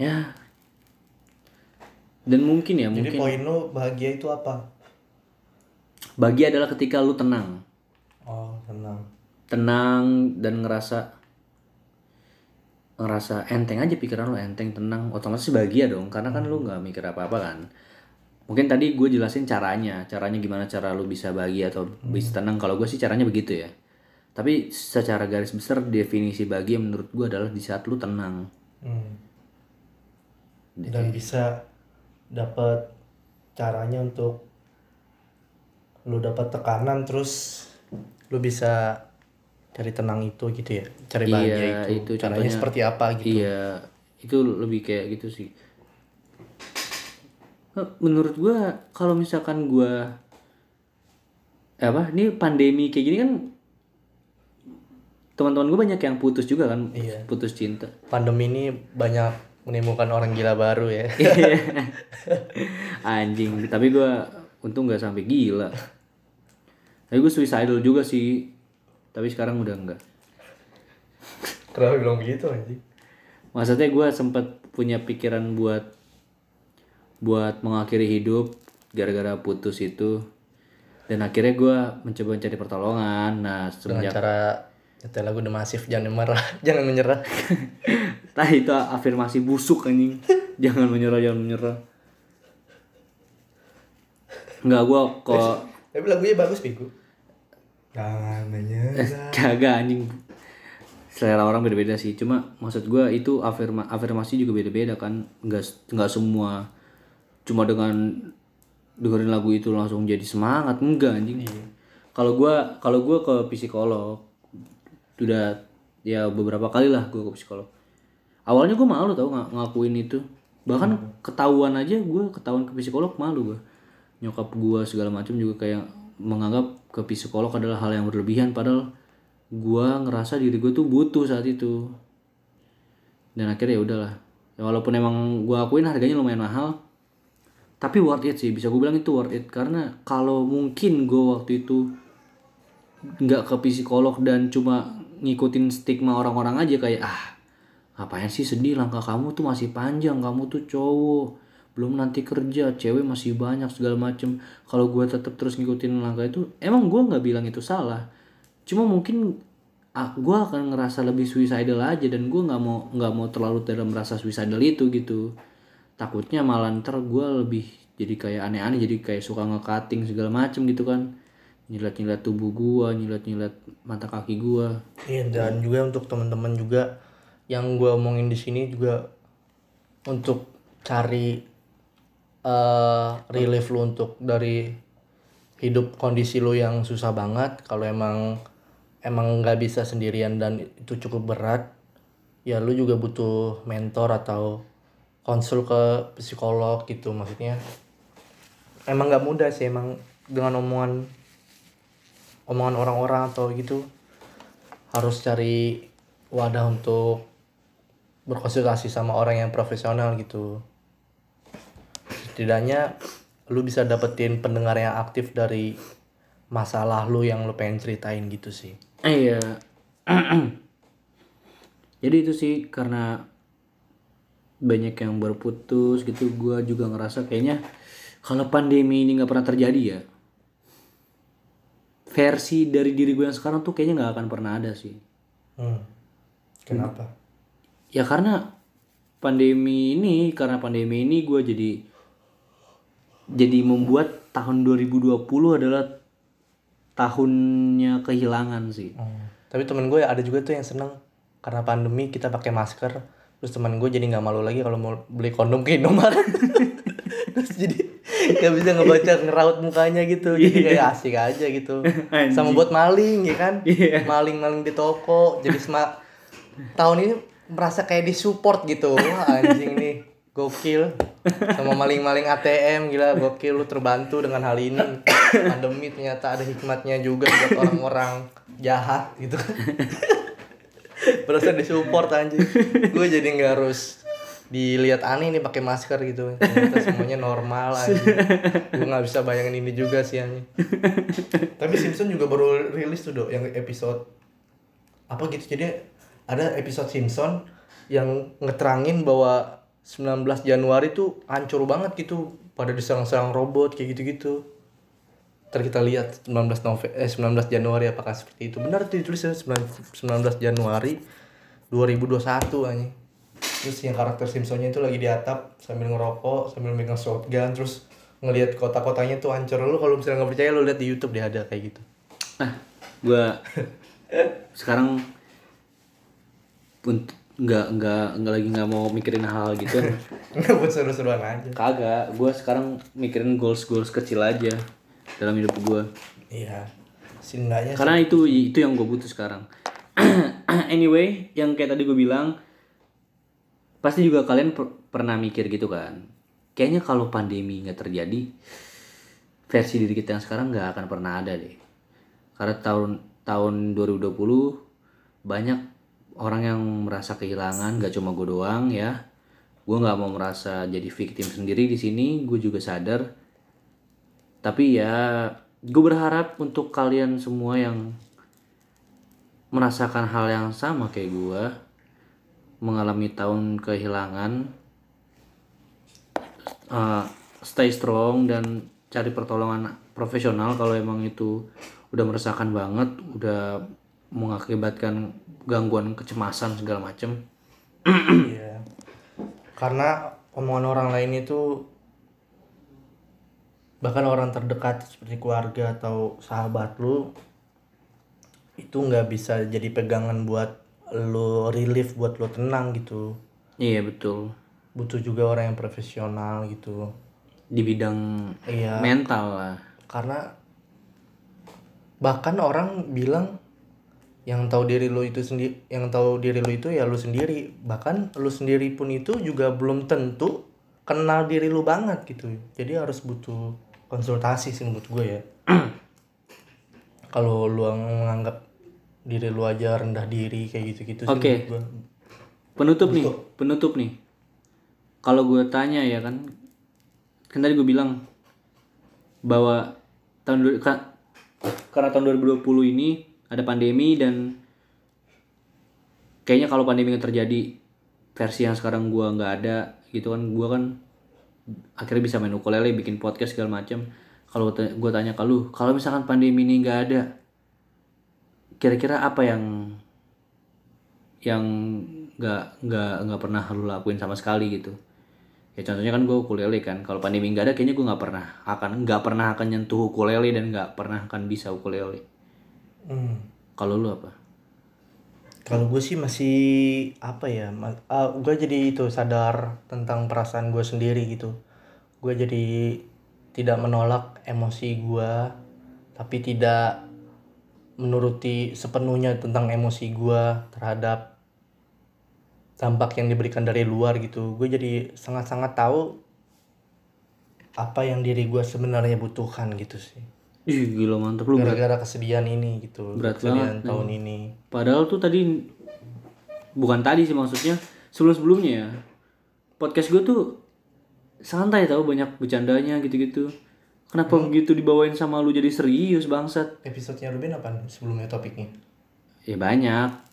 Ya dan mungkin ya Jadi mungkin. poin lu bahagia itu apa? bahagia adalah ketika lu tenang. Oh, tenang. tenang dan ngerasa ngerasa enteng aja pikiran lu enteng tenang. Otomatis bahagia dong karena kan lu nggak mikir apa apa kan. Mungkin tadi gue jelasin caranya caranya gimana cara lu bisa bahagia atau bisa tenang. Kalau gue sih caranya begitu ya. Tapi secara garis besar definisi bahagia menurut gue adalah di saat lu tenang. Hmm. Dan bisa dapat caranya untuk lu dapat tekanan terus lu bisa cari tenang itu gitu ya. Cari bahagia Iya, itu. itu Caranya contohnya. seperti apa gitu. Iya, itu lebih kayak gitu sih. Menurut gua kalau misalkan gua eh, apa? Ini pandemi kayak gini kan teman-teman gue banyak yang putus juga kan, Iya. putus cinta. Pandemi ini banyak menimbulkan orang gila baru ya. Anjing, tapi gua untung nggak sampai gila. Tapi gue suicidal juga sih, tapi sekarang udah enggak. Kenapa bilang begitu anjing? maksudnya gue sempat punya pikiran buat buat mengakhiri hidup gara-gara putus itu dan akhirnya gue mencoba mencari pertolongan nah Dengan semenjak cara nyetel lagu The Massive jangan menyerah, jangan menyerah. tah itu afirmasi busuk anjing. Jangan menyerah jangan menyerah. Nggak gue kok Tapi lagunya bagus Piku. Jangan menyerah. kagak anjing. Selera orang beda-beda sih. Cuma maksud gue itu afirma afirmasi juga beda-beda kan. Nggak nggak semua. Cuma dengan dengerin lagu itu langsung jadi semangat enggak anjing. Kalau gue kalau gue ke psikolog sudah ya beberapa kali lah gue ke psikolog awalnya gue malu tau ng ngakuin itu. Bahkan ketahuan aja gue ketahuan ke psikolog malu gue nyokap gue segala macam juga kayak menganggap ke psikolog adalah hal yang berlebihan padahal gue ngerasa diri gue tuh butuh saat itu. Dan akhirnya ya udahlah. Ya, walaupun emang gue akuin harganya lumayan mahal tapi worth it sih. Bisa gue bilang itu worth it. Karena kalau mungkin gue waktu itu nggak ke psikolog dan cuma ngikutin stigma orang-orang aja kayak ah ngapain sih sedih? Langkah kamu tuh masih panjang. Kamu tuh cowok. Belum nanti kerja. Cewek masih banyak segala macem. Kalau gue tetap terus ngikutin langkah itu emang gue nggak bilang itu salah. Cuma mungkin ah, gue akan ngerasa lebih suicidal aja dan gue nggak mau nggak mau terlalu dalam rasa suicidal itu gitu. Takutnya malah ntar gue lebih jadi kayak aneh-aneh jadi kayak suka nge-cutting segala macem gitu kan. Nyilat-nyilat tubuh gua nyilat-nyilat mata kaki gua. Iya dan juga untuk teman-teman juga yang gue omongin di sini juga untuk cari eh relief lu untuk dari hidup kondisi lu yang susah banget. Kalau emang emang nggak bisa sendirian dan itu cukup berat ya lu juga butuh mentor atau konsul ke psikolog gitu. Maksudnya emang nggak mudah sih emang dengan omongan omongan orang-orang atau gitu harus cari wadah untuk berkonsultasi sama orang yang profesional gitu. Setidaknya lu bisa dapetin pendengar yang aktif dari masalah lu yang lu pengen ceritain gitu sih. Eh iya. Jadi itu sih karena banyak yang berputus gitu gua juga ngerasa kayaknya kalau pandemi ini nggak pernah terjadi ya versi dari diri gue yang sekarang tuh kayaknya nggak akan pernah ada sih. Hmm. kenapa ya karena pandemi ini karena pandemi ini gue jadi jadi membuat tahun 2020 adalah tahunnya kehilangan sih. Hmm. tapi temen gue ada juga tuh yang seneng. Karena pandemi kita pakai masker. Terus temen gue jadi nggak malu lagi kalau mau beli kondom ke Indomaret. Terus jadi nggak bisa ngebaca ngeraut mukanya gitu. Jadi kayak asik aja gitu. Sama buat maling ya kan? Iya. maling-maling di toko. Jadi sema tahun ini merasa kayak disupport gitu. Wah anjing nih. Gokil. Sama maling-maling ATM gila gokil. Lu terbantu dengan hal ini. Pandemi ternyata ada hikmatnya juga buat orang-orang jahat gitu berasa disupport anjing. Gue jadi nggak harus dilihat aneh nih pakai masker gitu. Ternyata semuanya normal anjing. Gue nggak bisa bayangin ini juga sih anjing. Tapi Simpson juga baru rilis tuh dok yang episode apa gitu. Jadi ada episode Simpson yang ngeterangin bahwa 19 Januari tuh hancur banget gitu pada diserang-serang robot kayak gitu-gitu Ntar kita lihat 19 November eh 19 Januari apakah seperti itu. Benar tuh ditulis ya 19 Januari 2021 anjing. Terus yang karakter Simpsonnya itu lagi di atap sambil ngerokok, sambil megang shotgun terus ngelihat kota-kotanya tuh hancur. Lu kalau misalnya nggak percaya lu lihat di YouTube dia ada kayak gitu. Nah, gua sekarang pun nggak nggak nggak lagi nggak mau mikirin hal gitu. Nggak buat seru-seruan aja. kagak gua sekarang mikirin goals goals kecil aja dalam hidup gua. Iya. Seenggaknya karena itu itu yang gue butuh sekarang. Anyway yang kayak tadi gue bilang pasti juga kalian per- pernah mikir gitu kan. Kayaknya kalau pandemi nggak terjadi versi diri kita yang sekarang nggak akan pernah ada deh. Karena tahun tahun 2020 banyak orang yang merasa kehilangan gak cuma gue doang ya. Gue nggak mau merasa jadi victim sendiri di sini gue juga sadar. Tapi ya gue berharap untuk kalian semua yang merasakan hal yang sama kayak gue mengalami tahun kehilangan uh, stay strong dan cari pertolongan profesional kalau emang itu udah meresahkan banget udah mengakibatkan gangguan kecemasan segala macem Iya. Karena omongan orang lain itu bahkan orang terdekat seperti keluarga atau sahabat lu itu nggak bisa jadi pegangan buat lu relief buat lu tenang gitu. iya betul Butuh juga orang yang profesional gitu. di bidang Iya. mental lah Karena bahkan orang bilang yang tahu diri lu itu sendiri yang tahu diri lu itu ya lu sendiri. Bahkan lu sendiri pun itu juga belum tentu kenal diri lu banget gitu. Jadi harus butuh konsultasi sih menurut gue ya. Kalau lu menganggap diri lu aja rendah diri kayak Oke. menurut gue penutup nih penutup nih. Kalau gue tanya ya kan kan tadi gue bilang bahwa tahun du- ka- karena tahun 2020 ini ada pandemi dan kayaknya kalau pandemi terjadi versi yang sekarang gue nggak ada gitu kan. Gue kan akhirnya bisa main ukulele bikin podcast segala macam kalau gue tanya ke lu kalau misalkan pandemi ini nggak ada kira-kira apa yang yang nggak nggak nggak pernah lu lakuin sama sekali? Gitu. Ya contohnya kan gue ukulele kan kalau pandemi nggak ada kayaknya gue nggak pernah akan nggak pernah akan nyentuh ukulele dan nggak pernah akan bisa ukulele Hmm. kalau lu apa Kalau gue sih masih apa ya? gue jadi itu sadar tentang perasaan gue sendiri gitu. Gue jadi tidak menolak emosi gue, tapi tidak menuruti sepenuhnya tentang emosi gue terhadap dampak yang diberikan dari luar gitu. Gue jadi sangat-sangat tahu apa yang diri gue sebenarnya butuhkan gitu sih. Ih gila mantep lu berat. Gara-gara kesedihan ini gitu, Berat kesedihan banget, tahun ini. Padahal tuh tadi bukan tadi sih maksudnya sebelum sebelumnya ya podcast gue tuh santai tau banyak bercandanya gitu-gitu. Kenapa begitu dibawain sama lu jadi serius bangsat? Episodenya Ruben apa sebelumnya topiknya? Ya banyak.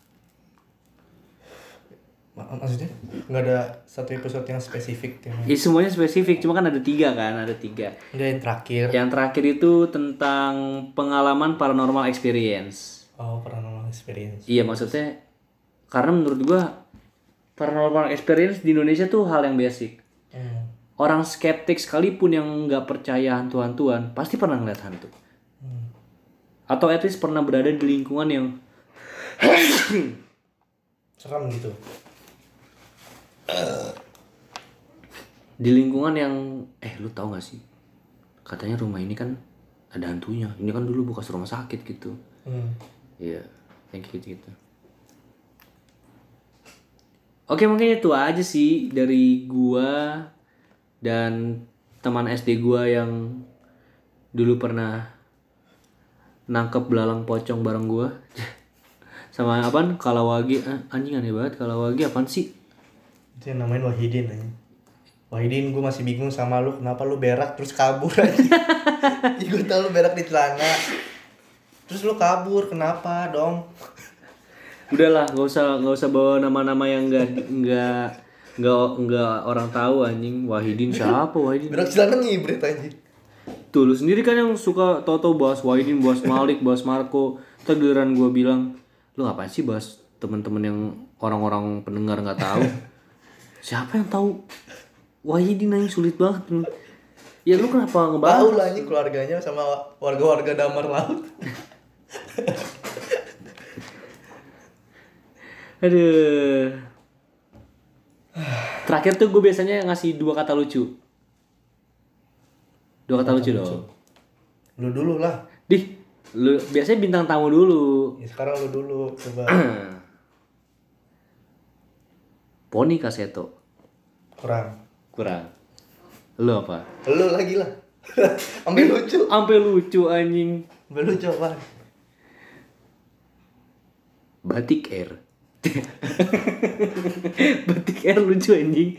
Ma- Maksudnya nggak ada satu episode yang spesifik temanya. Ya semuanya spesifik, cuma kan ada tiga kan, ada tiga. Nggak yang terakhir. Yang terakhir itu tentang pengalaman paranormal experience. Oh paranormal experience. Iya maksudnya karena menurut gua paranormal experience di Indonesia tuh hal yang basic. Hmm. Orang skeptik sekalipun yang nggak percaya hantu-hantuan pasti pernah ngeliat hantu. Hmm. Atau at least pernah berada di lingkungan yang serem gitu di lingkungan yang eh lu tau gak sih? Katanya rumah ini kan ada hantunya. Ini kan dulu bekas rumah sakit gitu. Hmm. iya yang kayak gitu gitu oke mungkin itu aja sih dari gua dan teman SD gua yang dulu pernah nangkep belalang pocong bareng gua. Sama apaan? Kalawagi. Ah, anjing aneh banget kalawagi. Apaan sih itu yang namain Wahidin aja Wahidin gue masih bingung sama lu kenapa lu berak terus kabur aja gue tau lu berak di celana. Terus lu kabur kenapa dong? Udahlah nggak usah nggak usah bawa nama-nama yang enggak enggak enggak enggak orang tahu anjing. Wahidin siapa Wahidin? Berak celana ngibrit aja tuh lu sendiri kan yang suka toto bahas Wahidin bahas Malik bahas Marco. Ntar giliran gue bilang lu ngapain sih bahas teman-teman yang orang-orang pendengar nggak tahu siapa yang tahu Wahidin anjing sulit banget ya lu kenapa ngebahas tahu lah ini keluarganya sama warga-warga damar laut Aduh. Terakhir tuh gue biasanya ngasih dua kata lucu. Dua kata lucu dong. lu dulu lah Dih, lu biasanya bintang tamu dulu. ya, sekarang lu dulu coba Poni Kaseto. kurang Kurang. Lu apa? lu lagi lah ambil lucu Sampai lucu anjing. ambil lucu apa Batik Air. Batik Air lucu anjing.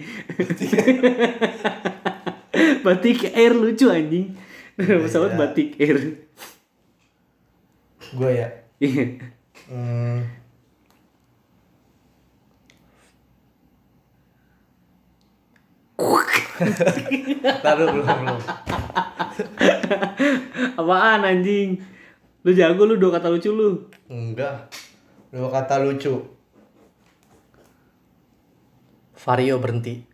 Batik Air lucu anjing. Pesawat Batik Air. gue ya Iya. hmm. Taruh belum belum. Apaan anjing? Lu jago lu dua kata lucu lu. Enggak. Dua kata lucu. Vario berhenti.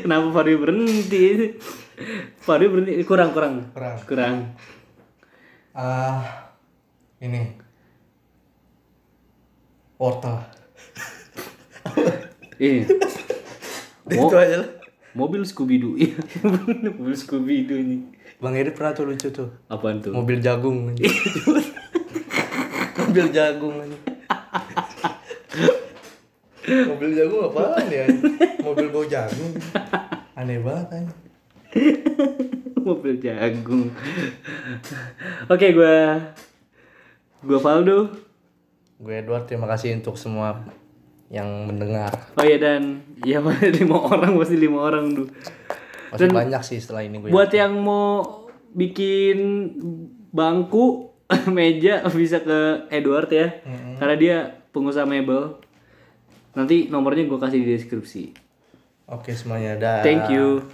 Kenapa Vario berhenti? Vario berhenti kurang kurang. Kurang. Kurang. Ah, ini. Wortel. Iya. Itu aja lah. Mobil Scooby Doo. Iya. Mobil Scooby Doo ini. Bang Eri pernah tuh lucu tuh. Apaan tuh? Mobil jagung. anjing. Mobil jagung. anjing. Mobil jagung apaan ya? Mobil bau jagung. Aneh banget aja. Mobil jagung. Oke, gua gua Valdo. Gue Edward, terima kasih untuk semua yang mendengar. Oh iya dan ya lima orang pasti lima orang tuh. Masih banyak sih setelah ini gue. Buat yang mau bikin bangku, meja bisa ke Edward ya. Karena dia pengusaha mebel. Nanti nomornya gue kasih di deskripsi. Oke semuanya, dah. Thank you.